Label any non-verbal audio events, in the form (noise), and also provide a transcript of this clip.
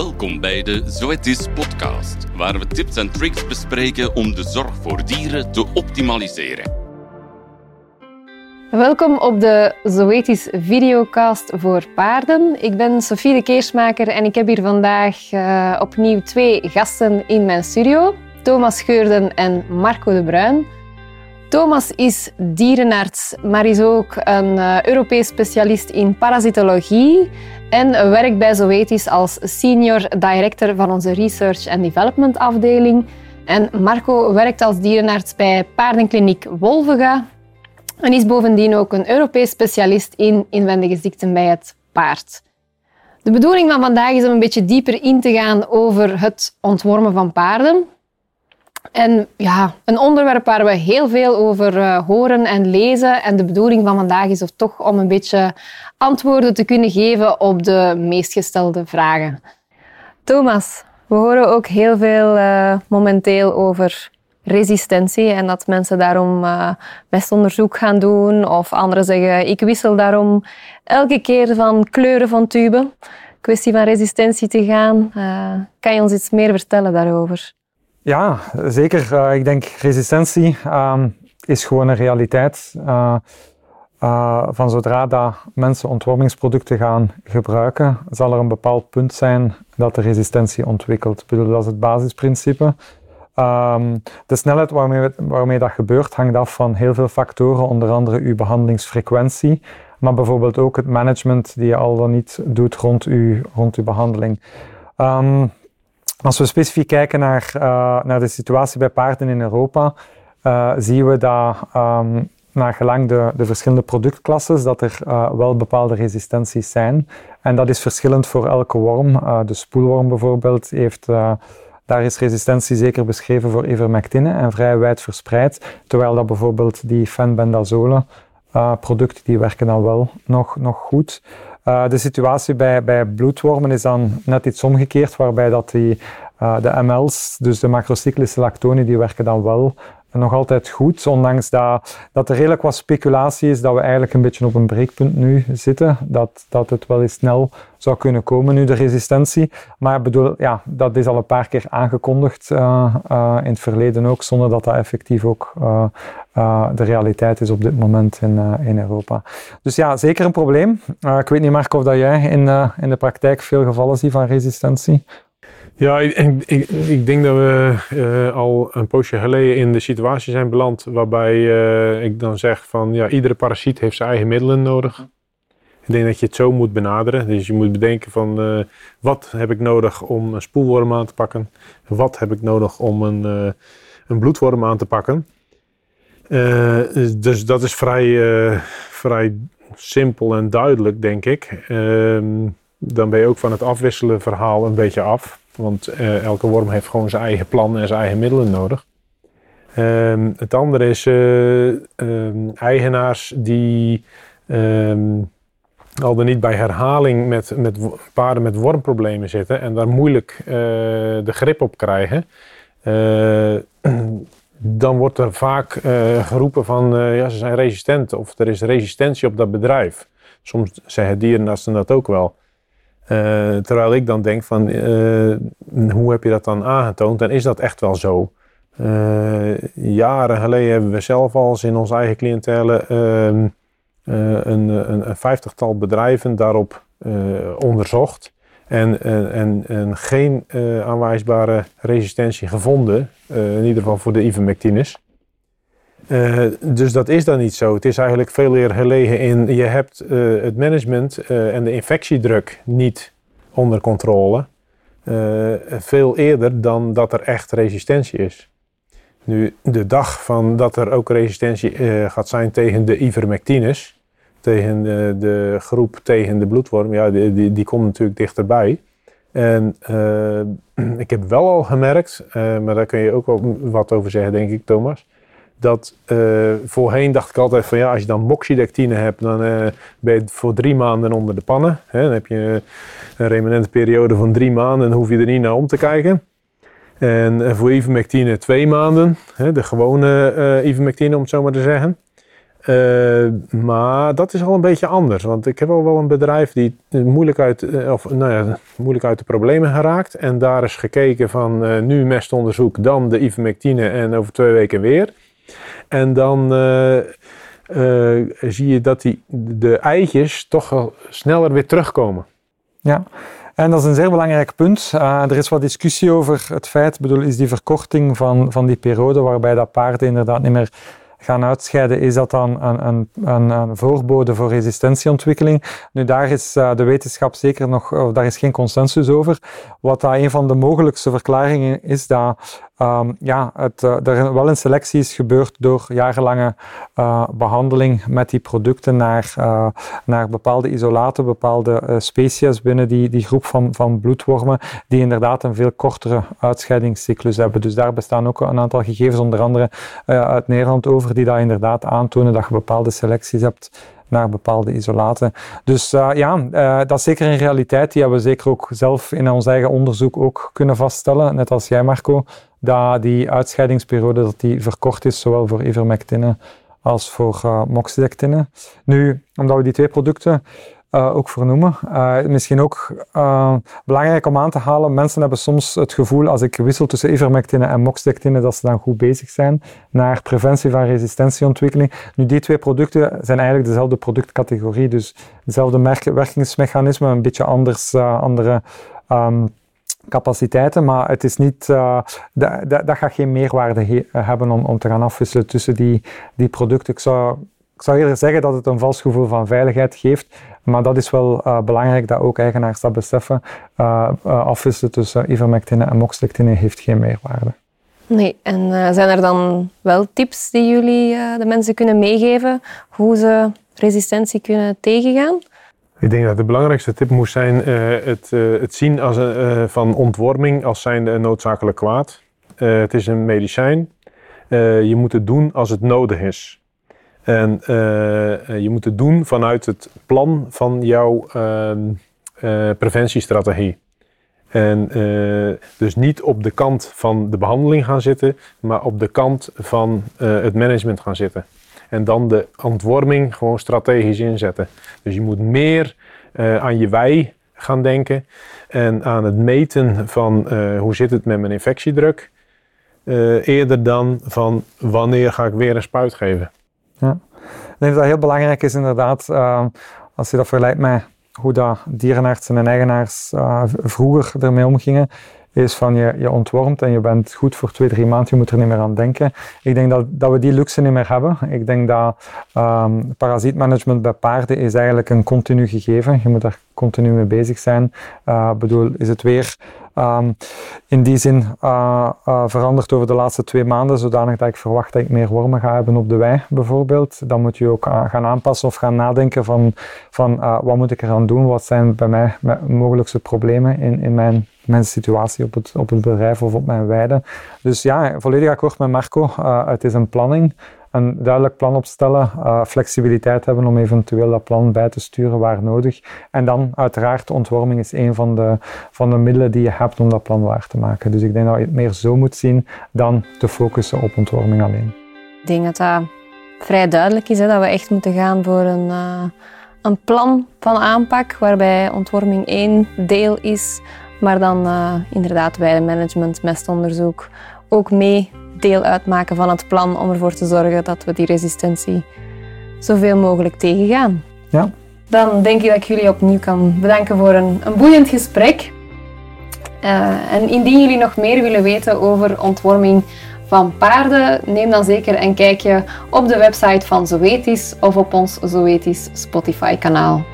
Welkom bij de Zoetis podcast, waar we tips en tricks bespreken om de zorg voor dieren te optimaliseren. Welkom op de Zoetis videocast voor paarden. Ik ben Sofie de Keersmaker en ik heb hier vandaag uh, opnieuw twee gasten in mijn studio. Thomas Geurden en Marco de Bruin. Thomas is dierenarts, maar is ook een uh, Europees specialist in parasitologie en werkt bij Zoetis als senior director van onze research and development afdeling. En Marco werkt als dierenarts bij paardenkliniek Wolvega en is bovendien ook een Europees specialist in inwendige ziekten bij het paard. De bedoeling van vandaag is om een beetje dieper in te gaan over het ontwormen van paarden. En ja, een onderwerp waar we heel veel over uh, horen en lezen. En de bedoeling van vandaag is of toch om een beetje antwoorden te kunnen geven op de meest gestelde vragen. Thomas, we horen ook heel veel uh, momenteel over resistentie en dat mensen daarom uh, best onderzoek gaan doen. Of anderen zeggen, ik wissel daarom elke keer van kleuren van tube. Kwestie van resistentie te gaan. kan je ons iets meer vertellen daarover? Ja, zeker. Uh, ik denk resistentie uh, is gewoon een realiteit. Uh, van zodra dat mensen ontwormingsproducten gaan gebruiken, zal er een bepaald punt zijn dat de resistentie ontwikkelt. Dat is het basisprincipe. Ehm, de snelheid waarmee, waarmee dat gebeurt hangt af van heel veel factoren, onder andere uw behandelingsfrequentie, maar bijvoorbeeld ook het management die je al dan niet doet rond uw, rond uw behandeling. Um, als we specifiek kijken naar, uh, naar de situatie bij paarden in Europa, uh, zien we dat um, naar gelang de, de verschillende productklasses, dat er uh, wel bepaalde resistenties zijn. En dat is verschillend voor elke worm. de spoelworm bijvoorbeeld heeft... Daar is resistentie zeker beschreven voor ivermectine en vrij wijd verspreid, terwijl dat bijvoorbeeld die fenbendazole uh, producten die werken dan wel nog, nog goed. Uh, de situatie bij, bij bloedwormen is dan net iets omgekeerd, waarbij dat die, uh, de ML's, dus de macrocyclische lactonen, die werken dan wel nog altijd goed, ondanks dat, dat er redelijk wat speculatie is dat we eigenlijk een beetje op een breekpunt nu zitten, dat, dat het wel eens snel zou kunnen komen nu, de resistentie. Maar bedoel, ja, dat is al een paar keer aangekondigd uh, uh, in het verleden ook, zonder dat dat effectief ook uh, de realiteit is op dit moment in, in Europa. Dus ja, zeker een probleem. ik weet niet, Mark, of dat jij in, in de praktijk veel gevallen ziet van resistentie. Ja, ik, ik, ik, denk dat we uh, al een poosje geleden in de situatie zijn beland waarbij uh, ik dan zeg van ja, iedere parasiet heeft zijn eigen middelen nodig. Ik denk dat je het zo moet benaderen. Dus je moet bedenken van uh, wat heb ik nodig om een spoelworm aan te pakken? Wat heb ik nodig om een, een bloedworm aan te pakken? dus dat is vrij, vrij simpel en duidelijk, denk ik. Ehm, dan ben je ook van het afwisselen verhaal een beetje af. Want uh, elke worm heeft gewoon zijn eigen plan en zijn eigen middelen nodig. Um, het andere is uh, um, eigenaars die um, al dan niet bij herhaling met, met paarden met wormproblemen zitten en daar moeilijk uh, de grip op krijgen. (clears throat) dan wordt er vaak geroepen van ja, ze zijn resistent of er is resistentie op dat bedrijf. Soms zeggen dierenartsen dat ook wel. Uh, terwijl ik dan denk van, uh, hoe heb je dat dan aangetoond? En is dat echt wel zo? Uh, jaren geleden hebben we zelf al in onze eigen cliëntele ehm, een, een, een, vijftigtal bedrijven daarop onderzocht. En, en, en geen aanwijsbare resistentie gevonden, in ieder geval voor de ivermectines. Uh, dus dat is dan niet zo. Het is eigenlijk veel meer gelegen in je hebt uh, het management uh, en de infectiedruk niet onder controle. veel eerder dan dat er echt resistentie is. Nu, de dag van dat er ook resistentie gaat zijn tegen de ivermectines, tegen de, de, groep tegen de bloedworm, ja, die, die, komt natuurlijk dichterbij. En (clears throat) ik heb wel al gemerkt, maar daar kun je ook wat over zeggen, denk ik, Thomas dat uh, voorheen dacht ik altijd van ja, als je dan moxidectine hebt, dan uh, ben je voor drie maanden onder de pannen. Hè? Dan heb je een remanente periode van drie maanden en hoef je er niet naar om te kijken. En uh, voor ivermectine twee maanden, hè? de gewone ivermectine om het zo maar te zeggen. Maar dat is al een beetje anders. Want ik heb al wel een bedrijf die moeilijk uit, eh, of, nou ja, moeilijk uit de problemen geraakt. En daar is gekeken van nu mestonderzoek, dan de ivermectine en over twee weken weer. En dan zie je dat die, de eitjes toch sneller weer terugkomen. Ja, en dat is een zeer belangrijk punt. er is wat discussie over het feit, bedoel, is die verkorting van, van die periode waarbij dat paarden inderdaad niet meer gaan uitscheiden, is dat dan een, een, een, een voorbode voor resistentieontwikkeling. Nu, daar is uh, de wetenschap zeker nog, of daar is geen consensus over. Wat dat een van de mogelijkste verklaringen is, dat um, ja, het, uh, er wel een selectie is gebeurd door jarenlange uh, behandeling met die producten naar, naar bepaalde isolaten, bepaalde species binnen die, die groep van, van bloedwormen, die inderdaad een veel kortere uitscheidingscyclus hebben. Dus daar bestaan ook een aantal gegevens, onder andere uit Nederland over die dat inderdaad aantonen dat je bepaalde selecties hebt naar bepaalde isolaten. Dus uh, ja, uh, dat is zeker een realiteit. Die hebben we zeker ook zelf in ons eigen onderzoek ook kunnen vaststellen, net als jij Marco, dat die uitscheidingsperiode dat die verkort is, zowel voor ivermectine als voor uh, moxidectine. Nu, omdat we die twee producten uh, ook vernoemen. Uh, misschien ook uh, belangrijk om aan te halen, mensen hebben soms het gevoel als ik wissel tussen ivermectine en moxidectine dat ze dan goed bezig zijn naar preventie van resistentieontwikkeling. Nu, die twee producten zijn eigenlijk dezelfde productcategorie, dus dezelfde werkingsmechanismen, een beetje anders, andere um, capaciteiten, maar het is niet, dat, dat gaat geen meerwaarde hebben om, om te gaan afwisselen tussen die, die producten. Ik zou ik zou eerder zeggen dat het een vals gevoel van veiligheid geeft, maar dat is wel uh, belangrijk dat ook eigenaars dat beseffen. Uh, uh, afwisselen tussen ivermectine en moxidectine heeft geen meerwaarde. Nee, en zijn er dan wel tips die jullie de mensen kunnen meegeven hoe ze resistentie kunnen tegengaan? Ik denk dat de belangrijkste tip moest zijn het, het, zien als een, van ontworming als zijnde een noodzakelijk kwaad. het is een medicijn. je moet het doen als het nodig is. En uh, je moet het doen vanuit het plan van jouw uh, uh, preventiestrategie. En dus niet op de kant van de behandeling gaan zitten, maar op de kant van het management gaan zitten. En dan de ontworming gewoon strategisch inzetten. Dus je moet meer aan je wij gaan denken en aan het meten van hoe zit het met mijn infectiedruk. eerder dan van wanneer ga ik weer een spuit geven. Ja. Ik denk dat dat heel belangrijk is inderdaad, uh, als je dat vergelijkt met hoe dat dierenartsen en eigenaars uh, vroeger ermee omgingen, is van je, je ontwormt en je bent goed voor twee, drie maanden, je moet er niet meer aan denken. Ik denk dat, dat we die luxe niet meer hebben. Ik denk dat um, parasietmanagement bij paarden is eigenlijk een continu gegeven. Je moet daar continu mee bezig zijn. Uh, bedoel, is het weer um, in die zin uh, veranderd over de laatste twee maanden, zodanig dat ik verwacht dat ik meer wormen ga hebben op de wei, bijvoorbeeld. Dan moet je ook gaan aanpassen of gaan nadenken van, van wat moet ik eraan doen? Wat zijn bij mij mogelijkste problemen in, in mijn mijn situatie op het, op het bedrijf of op mijn weide. Dus ja, volledig akkoord met Marco. Het is een planning een duidelijk plan opstellen, uh, flexibiliteit hebben om eventueel dat plan bij te sturen waar nodig. En dan uiteraard, ontworming is een van de, van de middelen die je hebt om dat plan waar te maken. Dus ik denk dat je het meer zo moet zien dan te focussen op ontworming alleen. Ik denk dat dat vrij duidelijk is, hè, dat we echt moeten gaan voor een, uh, een plan van aanpak waarbij ontworming één deel is, maar dan uh, inderdaad management, mestonderzoek ook mee deel uitmaken van het plan om ervoor te zorgen dat we die resistentie zoveel mogelijk tegengaan. Ja. Dan denk ik dat ik jullie opnieuw kan bedanken voor een, een boeiend gesprek. Uh, en indien jullie nog meer willen weten over ontworming van paarden, neem dan zeker een kijkje op de website van Zoetis of op ons Zoetis Spotify kanaal.